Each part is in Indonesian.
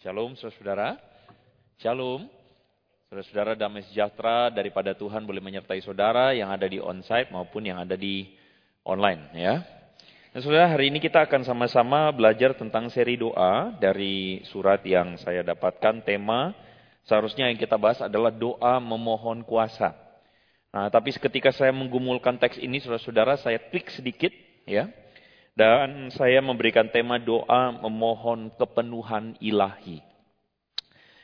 Shalom saudara-saudara. Shalom. Saudara-saudara damai sejahtera daripada Tuhan boleh menyertai saudara yang ada di onsite maupun yang ada di online ya. Nah, saudara hari ini kita akan sama-sama belajar tentang seri doa dari surat yang saya dapatkan tema seharusnya yang kita bahas adalah doa memohon kuasa. Nah, tapi ketika saya menggumulkan teks ini saudara-saudara saya tweak sedikit ya. Dan saya memberikan tema doa memohon kepenuhan ilahi.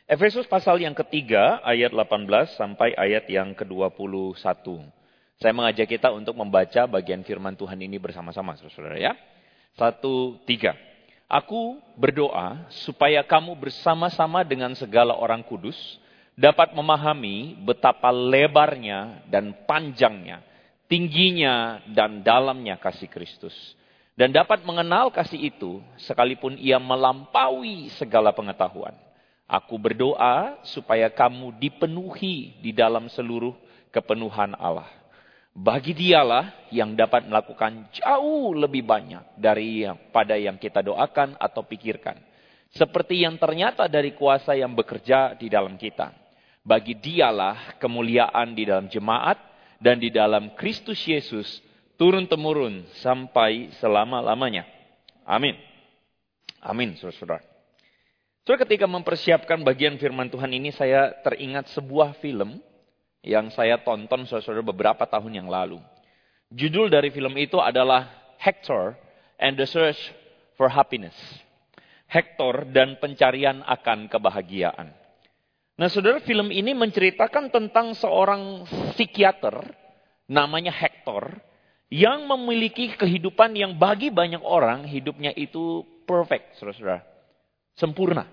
Efesus pasal yang ketiga ayat 18 sampai ayat yang ke-21. Saya mengajak kita untuk membaca bagian firman Tuhan ini bersama-sama saudara ya. Satu, tiga. Aku berdoa supaya kamu bersama-sama dengan segala orang kudus dapat memahami betapa lebarnya dan panjangnya, tingginya dan dalamnya kasih Kristus dan dapat mengenal kasih itu sekalipun ia melampaui segala pengetahuan. Aku berdoa supaya kamu dipenuhi di dalam seluruh kepenuhan Allah. Bagi dialah yang dapat melakukan jauh lebih banyak dari yang, pada yang kita doakan atau pikirkan. Seperti yang ternyata dari kuasa yang bekerja di dalam kita. Bagi dialah kemuliaan di dalam jemaat dan di dalam Kristus Yesus turun-temurun sampai selama-lamanya. Amin. Amin, saudara-saudara. Saudara ketika mempersiapkan bagian firman Tuhan ini, saya teringat sebuah film yang saya tonton saudara-saudara beberapa tahun yang lalu. Judul dari film itu adalah Hector and the Search for Happiness. Hector dan pencarian akan kebahagiaan. Nah saudara film ini menceritakan tentang seorang psikiater namanya Hector yang memiliki kehidupan yang bagi banyak orang hidupnya itu perfect, saudara-saudara. Sempurna.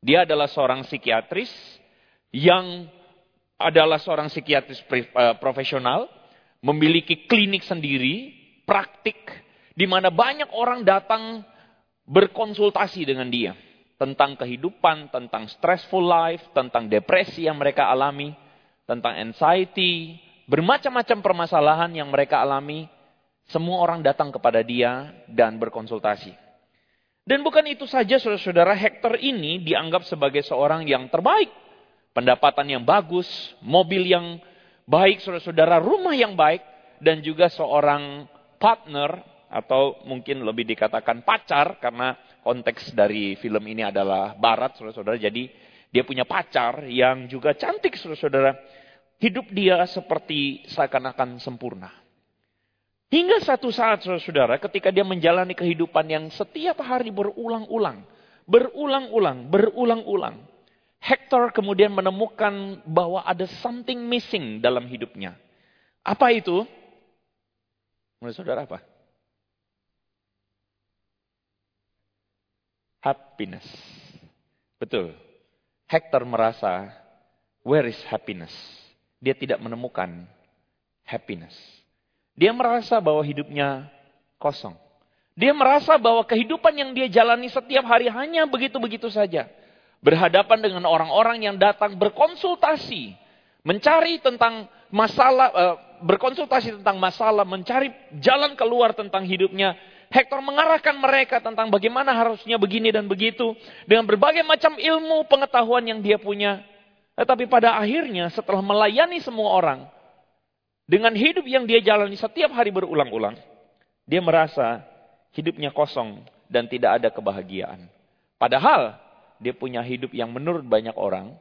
Dia adalah seorang psikiatris yang adalah seorang psikiatris eh, profesional, memiliki klinik sendiri, praktik, di mana banyak orang datang berkonsultasi dengan dia tentang kehidupan, tentang stressful life, tentang depresi yang mereka alami, tentang anxiety, Bermacam-macam permasalahan yang mereka alami, semua orang datang kepada dia dan berkonsultasi. Dan bukan itu saja saudara-saudara, Hector ini dianggap sebagai seorang yang terbaik. Pendapatan yang bagus, mobil yang baik saudara-saudara, rumah yang baik, dan juga seorang partner atau mungkin lebih dikatakan pacar karena konteks dari film ini adalah barat saudara-saudara. Jadi dia punya pacar yang juga cantik saudara-saudara. Hidup dia seperti seakan-akan sempurna. Hingga satu saat saudara, ketika dia menjalani kehidupan yang setiap hari berulang-ulang. Berulang-ulang, berulang-ulang. Hector kemudian menemukan bahwa ada something missing dalam hidupnya. Apa itu? Menurut saudara apa? Happiness. Betul. Hector merasa, where is happiness? Dia tidak menemukan happiness. Dia merasa bahwa hidupnya kosong. Dia merasa bahwa kehidupan yang dia jalani setiap hari hanya begitu-begitu saja. Berhadapan dengan orang-orang yang datang berkonsultasi, mencari tentang masalah, eh, berkonsultasi tentang masalah, mencari jalan keluar tentang hidupnya. Hector mengarahkan mereka tentang bagaimana harusnya begini dan begitu. Dengan berbagai macam ilmu pengetahuan yang dia punya. Tetapi pada akhirnya setelah melayani semua orang, dengan hidup yang dia jalani setiap hari berulang-ulang, dia merasa hidupnya kosong dan tidak ada kebahagiaan. Padahal dia punya hidup yang menurut banyak orang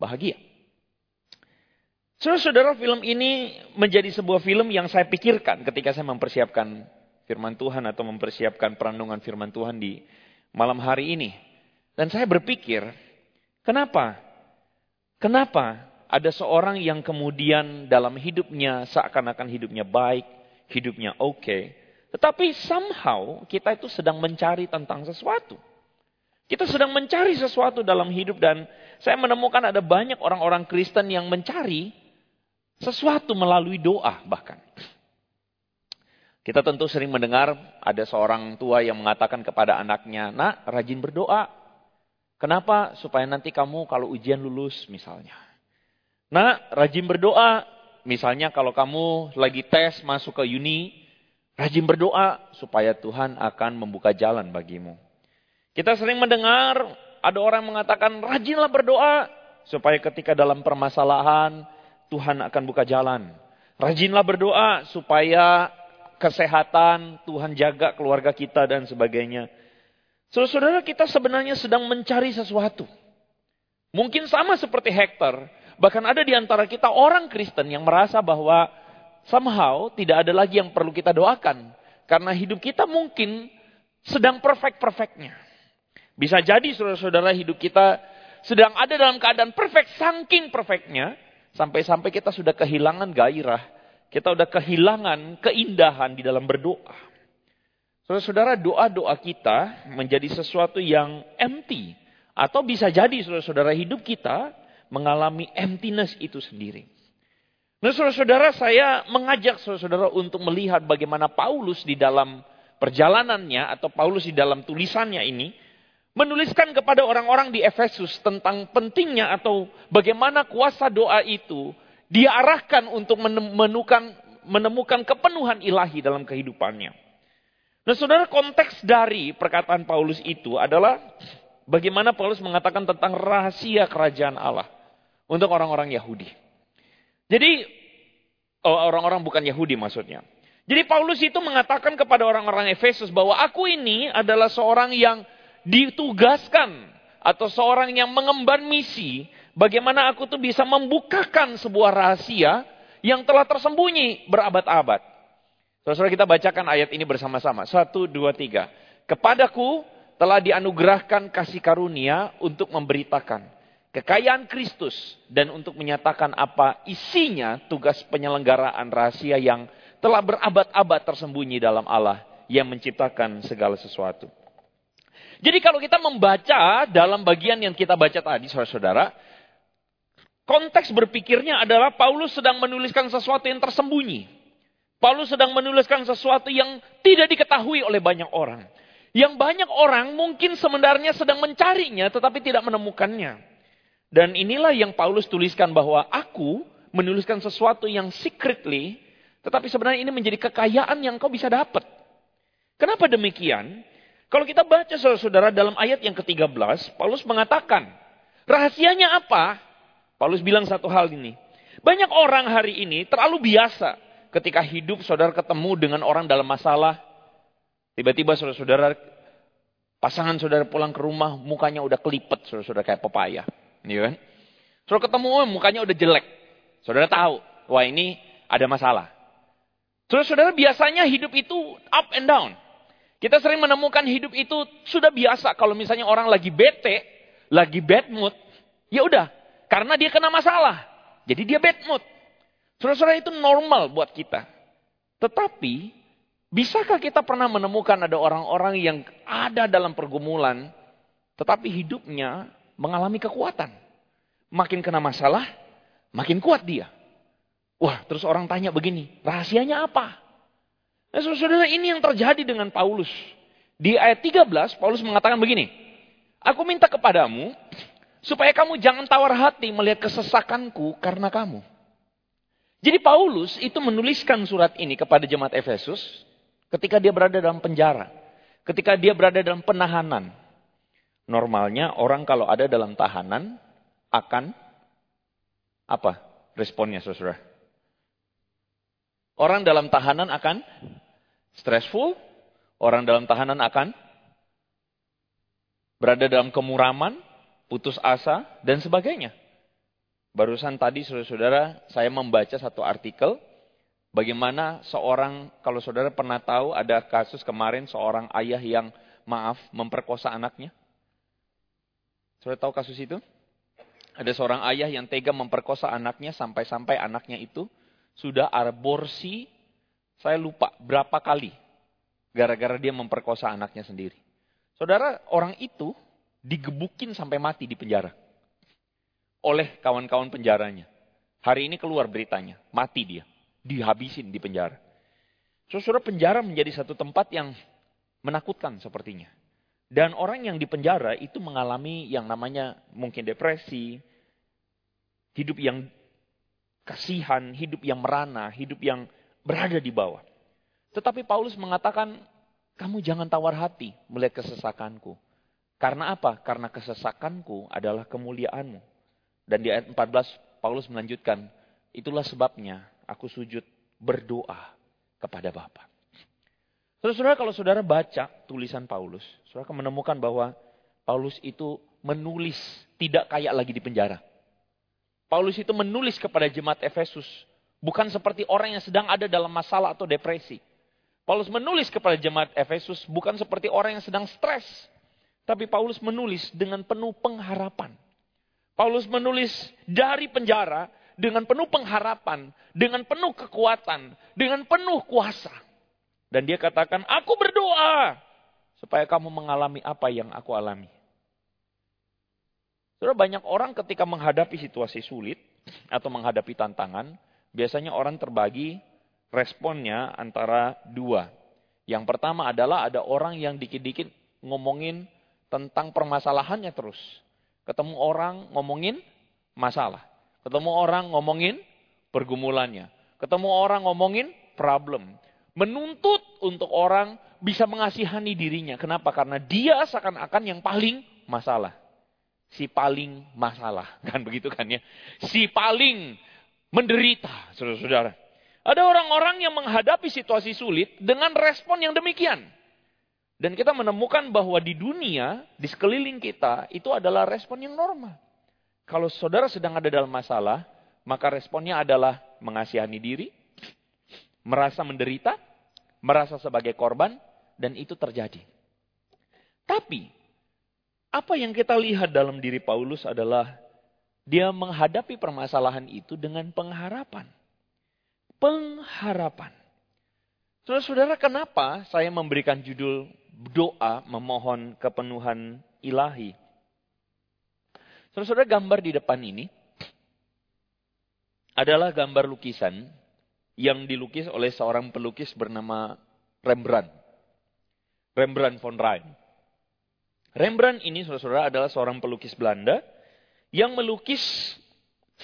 bahagia. Saudara-saudara, film ini menjadi sebuah film yang saya pikirkan ketika saya mempersiapkan firman Tuhan atau mempersiapkan perenungan firman Tuhan di malam hari ini. Dan saya berpikir, kenapa Kenapa ada seorang yang kemudian dalam hidupnya seakan-akan hidupnya baik, hidupnya oke, okay, tetapi somehow kita itu sedang mencari tentang sesuatu. Kita sedang mencari sesuatu dalam hidup dan saya menemukan ada banyak orang-orang Kristen yang mencari sesuatu melalui doa bahkan. Kita tentu sering mendengar ada seorang tua yang mengatakan kepada anaknya, nak rajin berdoa. Kenapa? Supaya nanti kamu kalau ujian lulus misalnya. Nah, rajin berdoa. Misalnya kalau kamu lagi tes masuk ke uni, rajin berdoa supaya Tuhan akan membuka jalan bagimu. Kita sering mendengar ada orang mengatakan rajinlah berdoa supaya ketika dalam permasalahan Tuhan akan buka jalan. Rajinlah berdoa supaya kesehatan Tuhan jaga keluarga kita dan sebagainya. Saudara-saudara kita sebenarnya sedang mencari sesuatu. Mungkin sama seperti Hector, bahkan ada di antara kita orang Kristen yang merasa bahwa somehow tidak ada lagi yang perlu kita doakan. Karena hidup kita mungkin sedang perfect-perfectnya. Bisa jadi saudara-saudara hidup kita sedang ada dalam keadaan perfect, saking perfectnya, sampai-sampai kita sudah kehilangan gairah, kita sudah kehilangan keindahan di dalam berdoa. Saudara-saudara, doa-doa kita menjadi sesuatu yang empty. Atau bisa jadi saudara-saudara hidup kita mengalami emptiness itu sendiri. Nah saudara-saudara saya mengajak saudara-saudara untuk melihat bagaimana Paulus di dalam perjalanannya atau Paulus di dalam tulisannya ini menuliskan kepada orang-orang di Efesus tentang pentingnya atau bagaimana kuasa doa itu diarahkan untuk menemukan, menemukan kepenuhan ilahi dalam kehidupannya. Nah saudara konteks dari perkataan Paulus itu adalah bagaimana Paulus mengatakan tentang rahasia kerajaan Allah untuk orang-orang Yahudi. Jadi oh, orang-orang bukan Yahudi maksudnya. Jadi Paulus itu mengatakan kepada orang-orang Efesus bahwa aku ini adalah seorang yang ditugaskan atau seorang yang mengemban misi bagaimana aku tuh bisa membukakan sebuah rahasia yang telah tersembunyi berabad-abad. Saudara kita bacakan ayat ini bersama-sama. Satu, dua, tiga. Kepadaku telah dianugerahkan kasih karunia untuk memberitakan kekayaan Kristus dan untuk menyatakan apa isinya tugas penyelenggaraan rahasia yang telah berabad-abad tersembunyi dalam Allah yang menciptakan segala sesuatu. Jadi kalau kita membaca dalam bagian yang kita baca tadi, saudara-saudara, konteks berpikirnya adalah Paulus sedang menuliskan sesuatu yang tersembunyi. Paulus sedang menuliskan sesuatu yang tidak diketahui oleh banyak orang. Yang banyak orang mungkin sebenarnya sedang mencarinya tetapi tidak menemukannya. Dan inilah yang Paulus tuliskan bahwa aku menuliskan sesuatu yang secretly tetapi sebenarnya ini menjadi kekayaan yang kau bisa dapat. Kenapa demikian? Kalau kita baca saudara-saudara dalam ayat yang ke-13, Paulus mengatakan, rahasianya apa? Paulus bilang satu hal ini. Banyak orang hari ini terlalu biasa ketika hidup saudara ketemu dengan orang dalam masalah, tiba-tiba saudara-saudara, pasangan saudara pulang ke rumah, mukanya udah kelipet, saudara-saudara kayak pepaya. Iya kan? Saudara ketemu, oh, mukanya udah jelek. Saudara tahu, wah ini ada masalah. Saudara-saudara biasanya hidup itu up and down. Kita sering menemukan hidup itu sudah biasa kalau misalnya orang lagi bete, lagi bad mood, ya udah, karena dia kena masalah. Jadi dia bad mood. Saudara-saudara itu normal buat kita. Tetapi, bisakah kita pernah menemukan ada orang-orang yang ada dalam pergumulan, tetapi hidupnya mengalami kekuatan. Makin kena masalah, makin kuat dia. Wah, terus orang tanya begini, rahasianya apa? Nah, saudara ini yang terjadi dengan Paulus. Di ayat 13, Paulus mengatakan begini, Aku minta kepadamu, supaya kamu jangan tawar hati melihat kesesakanku karena kamu. Jadi Paulus itu menuliskan surat ini kepada jemaat Efesus ketika dia berada dalam penjara. Ketika dia berada dalam penahanan. Normalnya orang kalau ada dalam tahanan akan apa responnya saudara? Orang dalam tahanan akan stressful, orang dalam tahanan akan berada dalam kemuraman, putus asa, dan sebagainya. Barusan tadi saudara-saudara saya membaca satu artikel bagaimana seorang kalau saudara pernah tahu ada kasus kemarin seorang ayah yang maaf memperkosa anaknya. Saudara tahu kasus itu? Ada seorang ayah yang tega memperkosa anaknya sampai-sampai anaknya itu sudah aborsi saya lupa berapa kali gara-gara dia memperkosa anaknya sendiri. Saudara, orang itu digebukin sampai mati di penjara oleh kawan-kawan penjaranya. Hari ini keluar beritanya, mati dia, dihabisin di penjara. Saudara penjara menjadi satu tempat yang menakutkan sepertinya. Dan orang yang di penjara itu mengalami yang namanya mungkin depresi, hidup yang kasihan, hidup yang merana, hidup yang berada di bawah. Tetapi Paulus mengatakan, kamu jangan tawar hati melihat kesesakanku. Karena apa? Karena kesesakanku adalah kemuliaanmu. Dan di ayat 14 Paulus melanjutkan, itulah sebabnya aku sujud berdoa kepada Bapa. Saudara-saudara kalau saudara baca tulisan Paulus, saudara akan menemukan bahwa Paulus itu menulis tidak kayak lagi di penjara. Paulus itu menulis kepada jemaat Efesus, bukan seperti orang yang sedang ada dalam masalah atau depresi. Paulus menulis kepada jemaat Efesus bukan seperti orang yang sedang stres, tapi Paulus menulis dengan penuh pengharapan. Paulus menulis dari penjara dengan penuh pengharapan, dengan penuh kekuatan, dengan penuh kuasa. Dan dia katakan, aku berdoa supaya kamu mengalami apa yang aku alami. Saudara banyak orang ketika menghadapi situasi sulit atau menghadapi tantangan, biasanya orang terbagi responnya antara dua. Yang pertama adalah ada orang yang dikit-dikit ngomongin tentang permasalahannya terus. Ketemu orang ngomongin masalah. Ketemu orang ngomongin pergumulannya. Ketemu orang ngomongin problem. Menuntut untuk orang bisa mengasihani dirinya. Kenapa? Karena dia seakan-akan yang paling masalah. Si paling masalah. Kan begitu kan ya. Si paling menderita, saudara-saudara. Ada orang-orang yang menghadapi situasi sulit dengan respon yang demikian. Dan kita menemukan bahwa di dunia, di sekeliling kita, itu adalah respon yang normal. Kalau saudara sedang ada dalam masalah, maka responnya adalah mengasihani diri, merasa menderita, merasa sebagai korban, dan itu terjadi. Tapi, apa yang kita lihat dalam diri Paulus adalah dia menghadapi permasalahan itu dengan pengharapan. Pengharapan. Saudara-saudara, kenapa saya memberikan judul doa memohon kepenuhan ilahi? Saudara-saudara, gambar di depan ini adalah gambar lukisan yang dilukis oleh seorang pelukis bernama Rembrandt. Rembrandt von Rijn. Rembrandt ini saudara-saudara adalah seorang pelukis Belanda yang melukis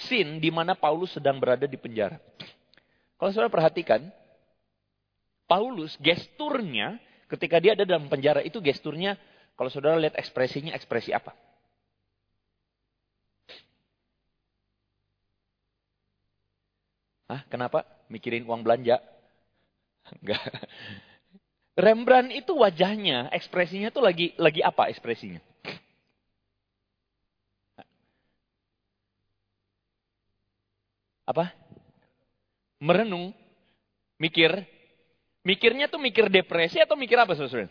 scene di mana Paulus sedang berada di penjara. Kalau saudara perhatikan, Paulus gesturnya ketika dia ada dalam penjara itu gesturnya kalau saudara lihat ekspresinya ekspresi apa? Hah, kenapa? Mikirin uang belanja? Enggak. Rembrandt itu wajahnya, ekspresinya tuh lagi lagi apa ekspresinya? Apa? Merenung, mikir, Mikirnya tuh mikir depresi atau mikir apa saudara?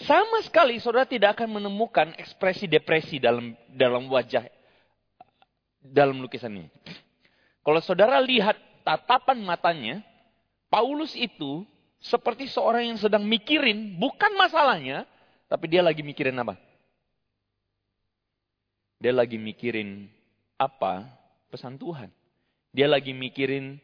Sama sekali saudara tidak akan menemukan ekspresi depresi dalam dalam wajah dalam lukisan ini. Kalau saudara lihat tatapan matanya, Paulus itu seperti seorang yang sedang mikirin bukan masalahnya, tapi dia lagi mikirin apa? Dia lagi mikirin apa pesan Tuhan. Dia lagi mikirin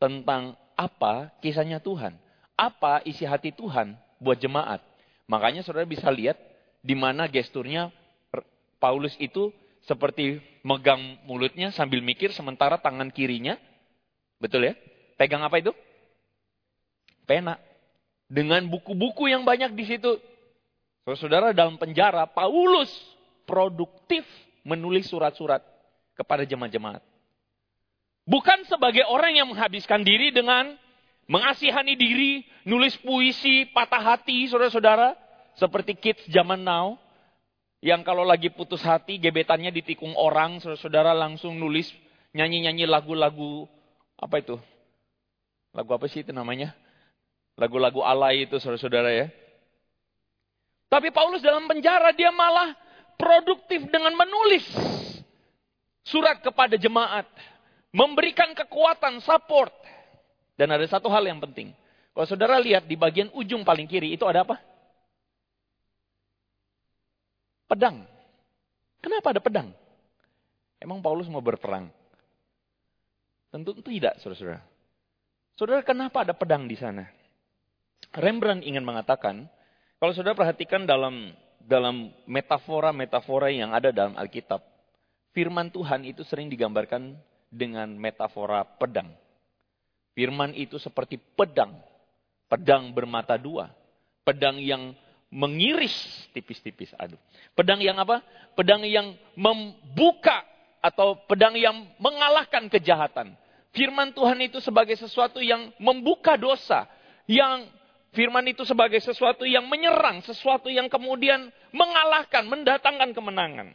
tentang apa kisahnya Tuhan. Apa isi hati Tuhan buat jemaat. Makanya saudara bisa lihat di mana gesturnya Paulus itu seperti megang mulutnya sambil mikir sementara tangan kirinya, betul ya? Pegang apa itu? Pena. Dengan buku-buku yang banyak di situ. Saudara dalam penjara, Paulus produktif menulis surat-surat kepada jemaat-jemaat. Bukan sebagai orang yang menghabiskan diri dengan mengasihani diri, nulis puisi, patah hati, saudara-saudara. Seperti kids zaman now. Yang kalau lagi putus hati, gebetannya ditikung orang, saudara-saudara langsung nulis, nyanyi-nyanyi lagu-lagu, apa itu? Lagu apa sih itu namanya? Lagu-lagu alay itu, saudara-saudara ya. Tapi Paulus dalam penjara, dia malah produktif dengan menulis surat kepada jemaat memberikan kekuatan, support. Dan ada satu hal yang penting. Kalau saudara lihat di bagian ujung paling kiri itu ada apa? Pedang. Kenapa ada pedang? Emang Paulus mau berperang? Tentu tidak, saudara-saudara. Saudara, kenapa ada pedang di sana? Rembrandt ingin mengatakan, kalau saudara perhatikan dalam dalam metafora-metafora yang ada dalam Alkitab, firman Tuhan itu sering digambarkan dengan metafora pedang. Firman itu seperti pedang. Pedang bermata dua. Pedang yang mengiris tipis-tipis. Aduh. Pedang yang apa? Pedang yang membuka atau pedang yang mengalahkan kejahatan. Firman Tuhan itu sebagai sesuatu yang membuka dosa, yang firman itu sebagai sesuatu yang menyerang, sesuatu yang kemudian mengalahkan, mendatangkan kemenangan.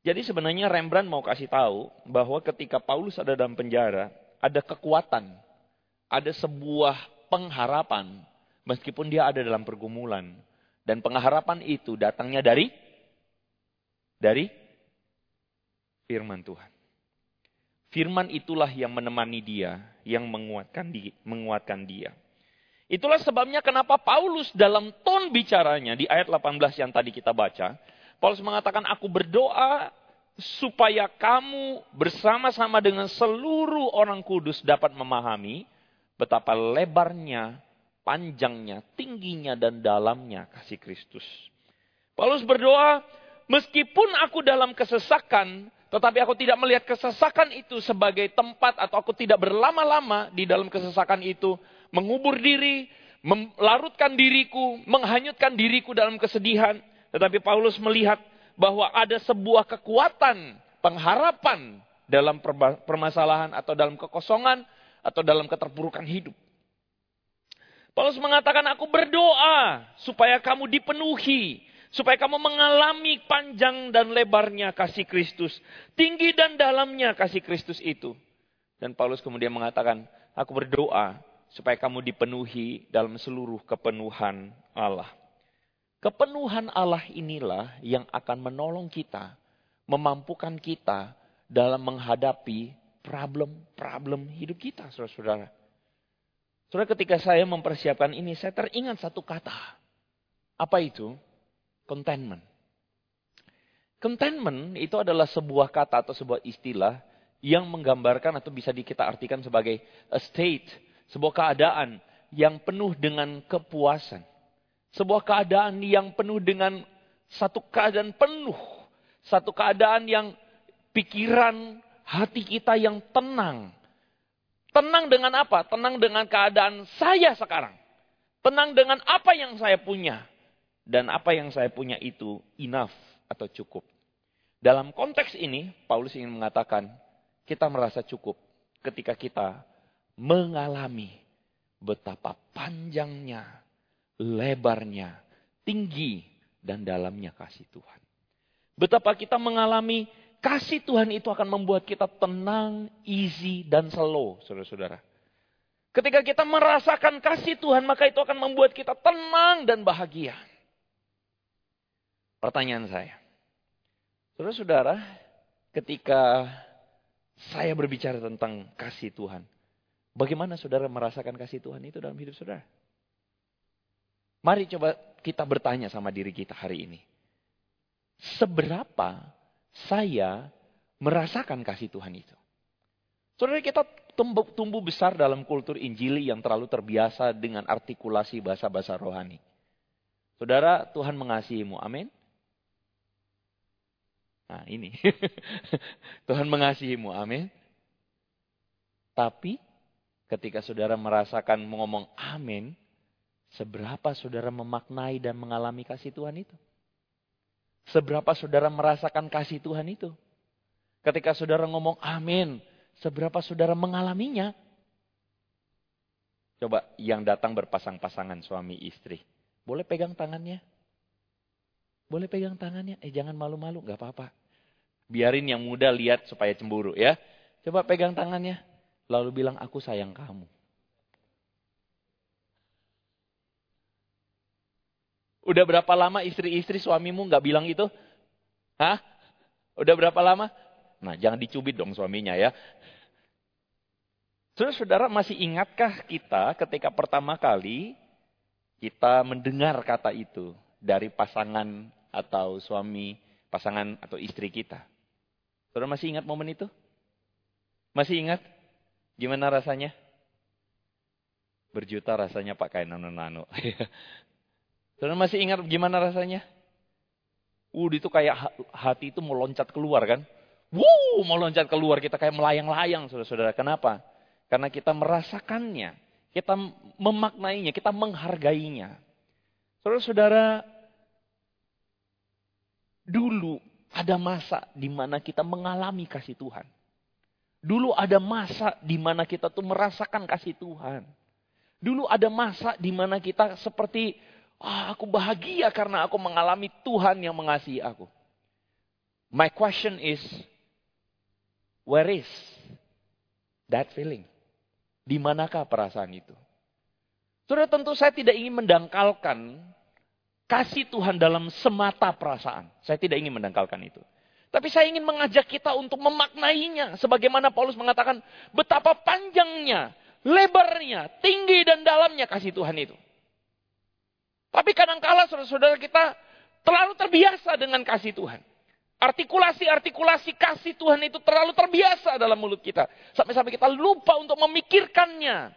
Jadi sebenarnya Rembrandt mau kasih tahu bahwa ketika Paulus ada dalam penjara, ada kekuatan, ada sebuah pengharapan meskipun dia ada dalam pergumulan. Dan pengharapan itu datangnya dari dari firman Tuhan. Firman itulah yang menemani dia, yang menguatkan di, menguatkan dia. Itulah sebabnya kenapa Paulus dalam ton bicaranya di ayat 18 yang tadi kita baca, Paulus mengatakan, aku berdoa supaya kamu bersama-sama dengan seluruh orang kudus dapat memahami betapa lebarnya, panjangnya, tingginya, dan dalamnya kasih Kristus. Paulus berdoa, meskipun aku dalam kesesakan, tetapi aku tidak melihat kesesakan itu sebagai tempat atau aku tidak berlama-lama di dalam kesesakan itu, mengubur diri, melarutkan diriku, menghanyutkan diriku dalam kesedihan, tetapi Paulus melihat bahwa ada sebuah kekuatan, pengharapan dalam permasalahan atau dalam kekosongan atau dalam keterpurukan hidup. Paulus mengatakan, aku berdoa supaya kamu dipenuhi. Supaya kamu mengalami panjang dan lebarnya kasih Kristus. Tinggi dan dalamnya kasih Kristus itu. Dan Paulus kemudian mengatakan, aku berdoa supaya kamu dipenuhi dalam seluruh kepenuhan Allah. Kepenuhan Allah inilah yang akan menolong kita, memampukan kita dalam menghadapi problem-problem hidup kita, saudara-saudara. Saudara, ketika saya mempersiapkan ini, saya teringat satu kata. Apa itu? Contentment. Contentment itu adalah sebuah kata atau sebuah istilah yang menggambarkan atau bisa kita artikan sebagai a state, sebuah keadaan yang penuh dengan kepuasan. Sebuah keadaan yang penuh dengan satu keadaan penuh. Satu keadaan yang pikiran hati kita yang tenang. Tenang dengan apa? Tenang dengan keadaan saya sekarang. Tenang dengan apa yang saya punya. Dan apa yang saya punya itu enough atau cukup. Dalam konteks ini, Paulus ingin mengatakan, kita merasa cukup ketika kita mengalami betapa panjangnya lebarnya, tinggi, dan dalamnya kasih Tuhan. Betapa kita mengalami kasih Tuhan itu akan membuat kita tenang, easy, dan slow, saudara-saudara. Ketika kita merasakan kasih Tuhan, maka itu akan membuat kita tenang dan bahagia. Pertanyaan saya, saudara-saudara, ketika saya berbicara tentang kasih Tuhan, bagaimana saudara merasakan kasih Tuhan itu dalam hidup saudara? Mari coba kita bertanya sama diri kita hari ini. Seberapa saya merasakan kasih Tuhan itu? Saudara kita tumbuh, tumbuh besar dalam kultur Injili yang terlalu terbiasa dengan artikulasi bahasa-bahasa rohani. Saudara, Tuhan mengasihimu. Amin. Nah ini. Tuhan mengasihimu. Amin. Tapi ketika saudara merasakan mengomong amin, Seberapa saudara memaknai dan mengalami kasih Tuhan itu? Seberapa saudara merasakan kasih Tuhan itu? Ketika saudara ngomong amin, seberapa saudara mengalaminya? Coba yang datang berpasang-pasangan suami istri. Boleh pegang tangannya? Boleh pegang tangannya? Eh jangan malu-malu, gak apa-apa. Biarin yang muda lihat supaya cemburu ya. Coba pegang tangannya. Lalu bilang aku sayang kamu. Udah berapa lama istri-istri suamimu nggak bilang itu? Hah? Udah berapa lama? Nah, jangan dicubit dong suaminya ya. Terus saudara masih ingatkah kita ketika pertama kali kita mendengar kata itu dari pasangan atau suami, pasangan atau istri kita? Saudara masih ingat momen itu? Masih ingat? Gimana rasanya? Berjuta rasanya pakai nano-nano. Saudara masih ingat gimana rasanya? Uh, itu kayak hati itu mau loncat keluar kan? Wuh, mau loncat keluar kita kayak melayang-layang saudara-saudara. Kenapa? Karena kita merasakannya, kita memaknainya, kita menghargainya. Saudara-saudara, dulu ada masa di mana kita mengalami kasih Tuhan. Dulu ada masa di mana kita tuh merasakan kasih Tuhan. Dulu ada masa di mana kita seperti, ah, aku bahagia karena aku mengalami Tuhan yang mengasihi aku. My question is, where is that feeling? Di manakah perasaan itu? Sudah tentu saya tidak ingin mendangkalkan kasih Tuhan dalam semata perasaan. Saya tidak ingin mendangkalkan itu. Tapi saya ingin mengajak kita untuk memaknainya. Sebagaimana Paulus mengatakan betapa panjangnya, lebarnya, tinggi dan dalamnya kasih Tuhan itu. Tapi kadangkala saudara-saudara kita terlalu terbiasa dengan kasih Tuhan. Artikulasi-artikulasi kasih Tuhan itu terlalu terbiasa dalam mulut kita. Sampai-sampai kita lupa untuk memikirkannya.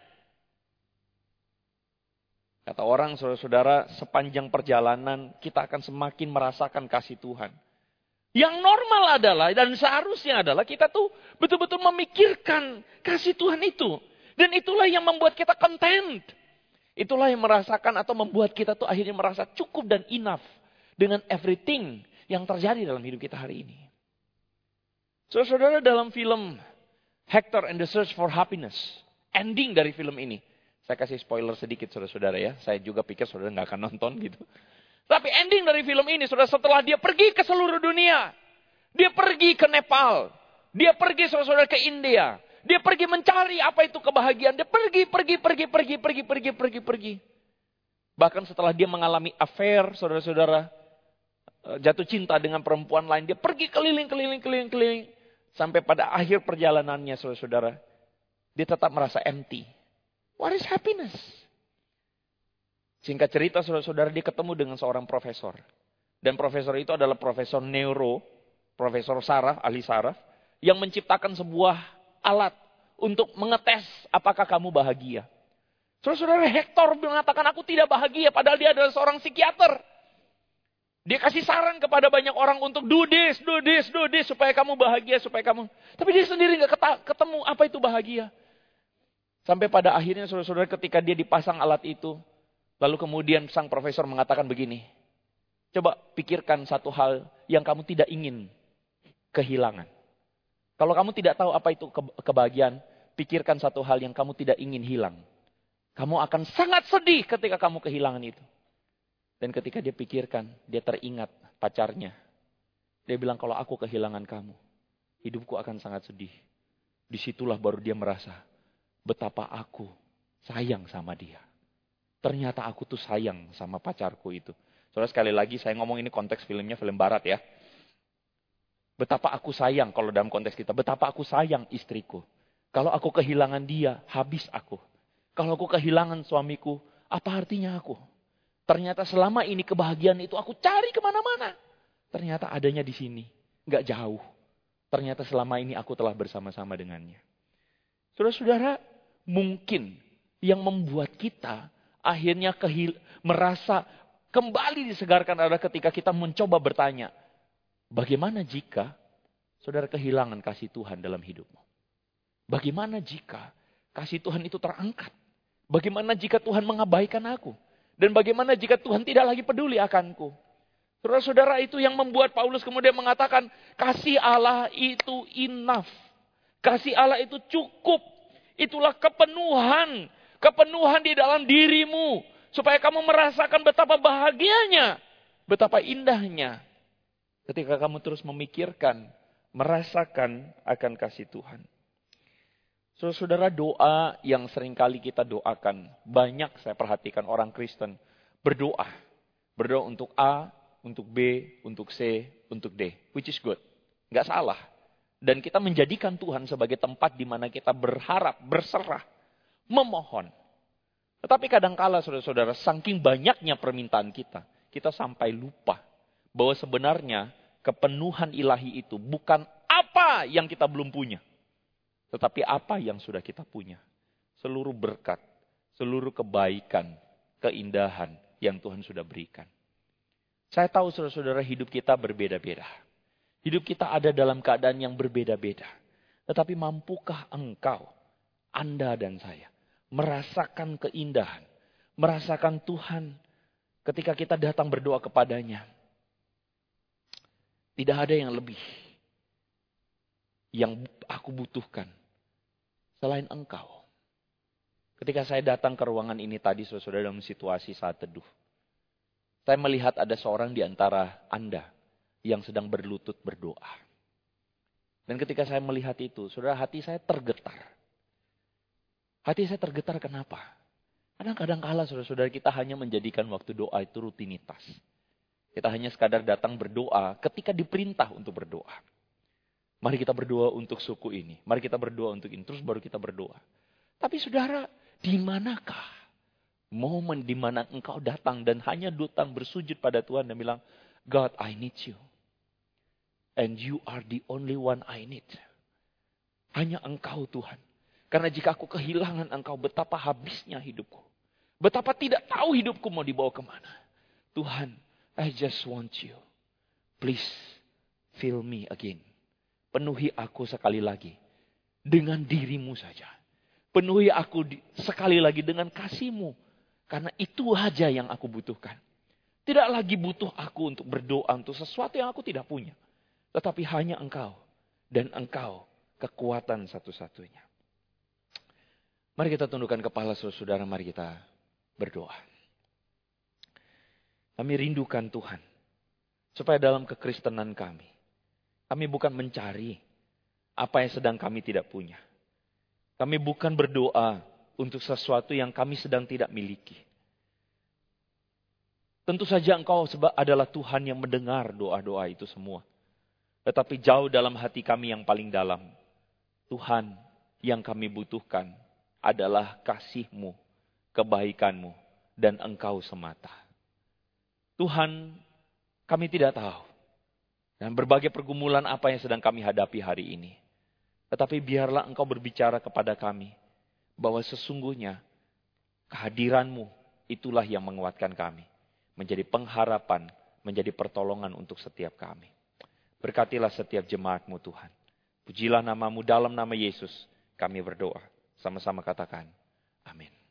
Kata orang, saudara-saudara, sepanjang perjalanan kita akan semakin merasakan kasih Tuhan. Yang normal adalah dan seharusnya adalah kita tuh betul-betul memikirkan kasih Tuhan itu. Dan itulah yang membuat kita content. Itulah yang merasakan atau membuat kita tuh akhirnya merasa cukup dan enough dengan everything yang terjadi dalam hidup kita hari ini. Saudara-saudara dalam film Hector and the Search for Happiness, ending dari film ini, saya kasih spoiler sedikit saudara-saudara ya, saya juga pikir saudara nggak akan nonton gitu. Tapi ending dari film ini, sudah setelah dia pergi ke seluruh dunia. Dia pergi ke Nepal. Dia pergi saudara-saudara ke India. Dia pergi mencari apa itu kebahagiaan. Dia pergi, pergi, pergi, pergi, pergi, pergi, pergi, pergi. Bahkan setelah dia mengalami affair, saudara-saudara, eh, jatuh cinta dengan perempuan lain, dia pergi keliling, keliling, keliling, keliling. Sampai pada akhir perjalanannya, saudara-saudara, dia tetap merasa empty. What is happiness? Singkat cerita saudara-saudara dia ketemu dengan seorang profesor. Dan profesor itu adalah profesor neuro, profesor saraf, ahli saraf. Yang menciptakan sebuah alat untuk mengetes apakah kamu bahagia. Saudara-saudara Hector mengatakan aku tidak bahagia padahal dia adalah seorang psikiater. Dia kasih saran kepada banyak orang untuk do this, do this, do this supaya kamu bahagia, supaya kamu. Tapi dia sendiri nggak ketemu apa itu bahagia. Sampai pada akhirnya saudara-saudara ketika dia dipasang alat itu, Lalu kemudian sang profesor mengatakan begini. Coba pikirkan satu hal yang kamu tidak ingin kehilangan. Kalau kamu tidak tahu apa itu kebahagiaan, pikirkan satu hal yang kamu tidak ingin hilang. Kamu akan sangat sedih ketika kamu kehilangan itu. Dan ketika dia pikirkan, dia teringat pacarnya. Dia bilang, kalau aku kehilangan kamu, hidupku akan sangat sedih. Di situlah baru dia merasa betapa aku sayang sama dia. Ternyata aku tuh sayang sama pacarku itu. Soalnya sekali lagi saya ngomong ini konteks filmnya film barat ya. Betapa aku sayang kalau dalam konteks kita. Betapa aku sayang istriku. Kalau aku kehilangan dia, habis aku. Kalau aku kehilangan suamiku, apa artinya aku? Ternyata selama ini kebahagiaan itu aku cari ke mana-mana. Ternyata adanya di sini. Gak jauh. Ternyata selama ini aku telah bersama-sama dengannya. Saudara-saudara, mungkin yang membuat kita akhirnya kehil merasa kembali disegarkan adalah ketika kita mencoba bertanya, bagaimana jika saudara kehilangan kasih Tuhan dalam hidupmu? Bagaimana jika kasih Tuhan itu terangkat? Bagaimana jika Tuhan mengabaikan aku? Dan bagaimana jika Tuhan tidak lagi peduli akanku? Saudara-saudara itu yang membuat Paulus kemudian mengatakan, kasih Allah itu enough. Kasih Allah itu cukup. Itulah kepenuhan kepenuhan di dalam dirimu. Supaya kamu merasakan betapa bahagianya, betapa indahnya. Ketika kamu terus memikirkan, merasakan akan kasih Tuhan. Saudara doa yang sering kali kita doakan, banyak saya perhatikan orang Kristen berdoa. Berdoa untuk A, untuk B, untuk C, untuk D. Which is good. Nggak salah. Dan kita menjadikan Tuhan sebagai tempat di mana kita berharap, berserah memohon. Tetapi kadangkala saudara-saudara, saking banyaknya permintaan kita, kita sampai lupa bahwa sebenarnya kepenuhan ilahi itu bukan apa yang kita belum punya. Tetapi apa yang sudah kita punya. Seluruh berkat, seluruh kebaikan, keindahan yang Tuhan sudah berikan. Saya tahu saudara-saudara hidup kita berbeda-beda. Hidup kita ada dalam keadaan yang berbeda-beda. Tetapi mampukah engkau, Anda dan saya, merasakan keindahan, merasakan Tuhan ketika kita datang berdoa kepadanya, tidak ada yang lebih yang aku butuhkan selain engkau. Ketika saya datang ke ruangan ini tadi, saudara dalam situasi saat teduh. Saya melihat ada seorang di antara Anda yang sedang berlutut berdoa. Dan ketika saya melihat itu, saudara hati saya tergetar. Hati saya tergetar kenapa? Karena kadang-kala saudara-saudara kita hanya menjadikan waktu doa itu rutinitas. Kita hanya sekadar datang berdoa ketika diperintah untuk berdoa. Mari kita berdoa untuk suku ini. Mari kita berdoa untuk ini. Terus baru kita berdoa. Tapi saudara, di manakah momen di mana engkau datang dan hanya datang bersujud pada Tuhan dan bilang, God, I need you. And you are the only one I need. Hanya engkau Tuhan. Karena jika aku kehilangan engkau, betapa habisnya hidupku. Betapa tidak tahu hidupku mau dibawa ke mana. Tuhan, I just want you. Please, fill me again. Penuhi aku sekali lagi dengan dirimu saja. Penuhi aku sekali lagi dengan kasihmu. Karena itu saja yang aku butuhkan. Tidak lagi butuh aku untuk berdoa untuk sesuatu yang aku tidak punya. Tetapi hanya engkau. Dan engkau kekuatan satu-satunya. Mari kita tundukkan kepala saudara, mari kita berdoa. Kami rindukan Tuhan. Supaya dalam kekristenan kami, kami bukan mencari apa yang sedang kami tidak punya. Kami bukan berdoa untuk sesuatu yang kami sedang tidak miliki. Tentu saja engkau adalah Tuhan yang mendengar doa-doa itu semua. Tetapi jauh dalam hati kami yang paling dalam. Tuhan yang kami butuhkan adalah kasihmu, kebaikanmu, dan engkau semata. Tuhan, kami tidak tahu dan berbagai pergumulan apa yang sedang kami hadapi hari ini. Tetapi biarlah engkau berbicara kepada kami bahwa sesungguhnya kehadiranmu itulah yang menguatkan kami. Menjadi pengharapan, menjadi pertolongan untuk setiap kami. Berkatilah setiap jemaatmu Tuhan. Pujilah namamu dalam nama Yesus. Kami berdoa. Sama-sama katakan. Amin.